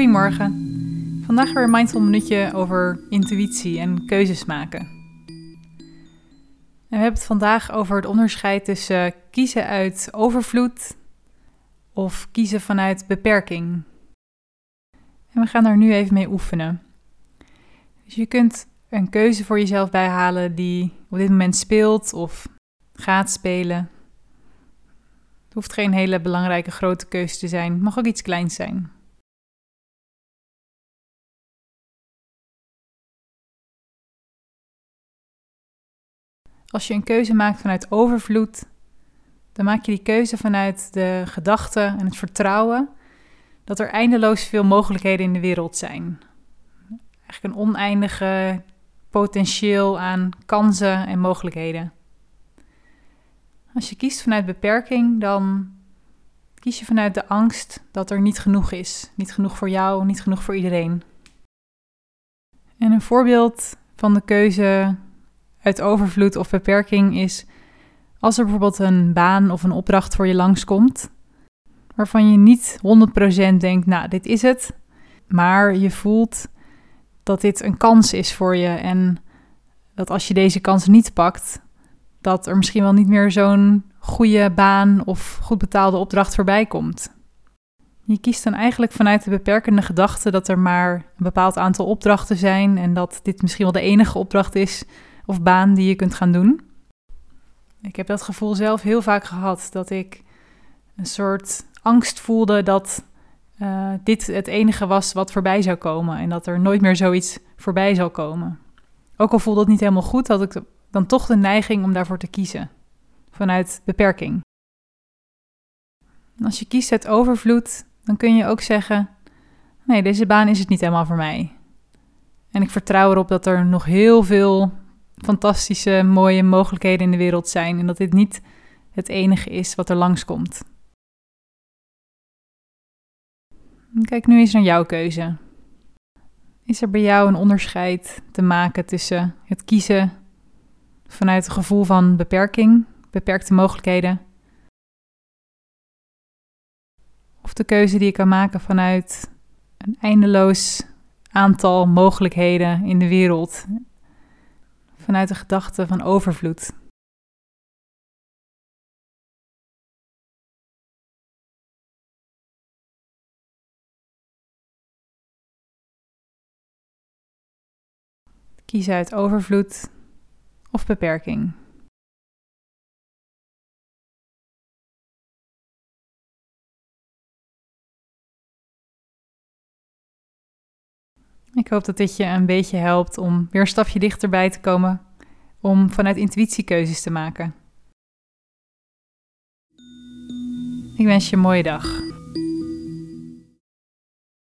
Goedemorgen. Vandaag weer een mindful minuutje over intuïtie en keuzes maken. En we hebben het vandaag over het onderscheid tussen kiezen uit overvloed of kiezen vanuit beperking. En we gaan daar nu even mee oefenen. Dus je kunt een keuze voor jezelf bijhalen die op dit moment speelt of gaat spelen. Het hoeft geen hele belangrijke grote keuze te zijn, het mag ook iets kleins zijn. Als je een keuze maakt vanuit overvloed, dan maak je die keuze vanuit de gedachte en het vertrouwen dat er eindeloos veel mogelijkheden in de wereld zijn. Eigenlijk een oneindige potentieel aan kansen en mogelijkheden. Als je kiest vanuit beperking, dan kies je vanuit de angst dat er niet genoeg is. Niet genoeg voor jou, niet genoeg voor iedereen. En een voorbeeld van de keuze uit overvloed of beperking is als er bijvoorbeeld een baan of een opdracht voor je langskomt, waarvan je niet 100% denkt, nou, dit is het, maar je voelt dat dit een kans is voor je en dat als je deze kans niet pakt, dat er misschien wel niet meer zo'n goede baan of goed betaalde opdracht voorbij komt. Je kiest dan eigenlijk vanuit de beperkende gedachte dat er maar een bepaald aantal opdrachten zijn en dat dit misschien wel de enige opdracht is of baan die je kunt gaan doen. Ik heb dat gevoel zelf heel vaak gehad dat ik een soort angst voelde dat uh, dit het enige was wat voorbij zou komen en dat er nooit meer zoiets voorbij zou komen. Ook al voelde het niet helemaal goed, had ik dan toch de neiging om daarvoor te kiezen, vanuit beperking. als je kiest uit overvloed, dan kun je ook zeggen: nee, deze baan is het niet helemaal voor mij. En ik vertrouw erop dat er nog heel veel fantastische, mooie mogelijkheden in de wereld zijn en dat dit niet het enige is wat er langskomt. Kijk nu eens naar jouw keuze. Is er bij jou een onderscheid te maken tussen het kiezen vanuit het gevoel van beperking, beperkte mogelijkheden, of de keuze die je kan maken vanuit een eindeloos aantal mogelijkheden in de wereld vanuit de gedachte van overvloed. Kies uit overvloed of beperking. Ik hoop dat dit je een beetje helpt om weer een stapje dichterbij te komen om vanuit intuïtie keuzes te maken. Ik wens je een mooie dag.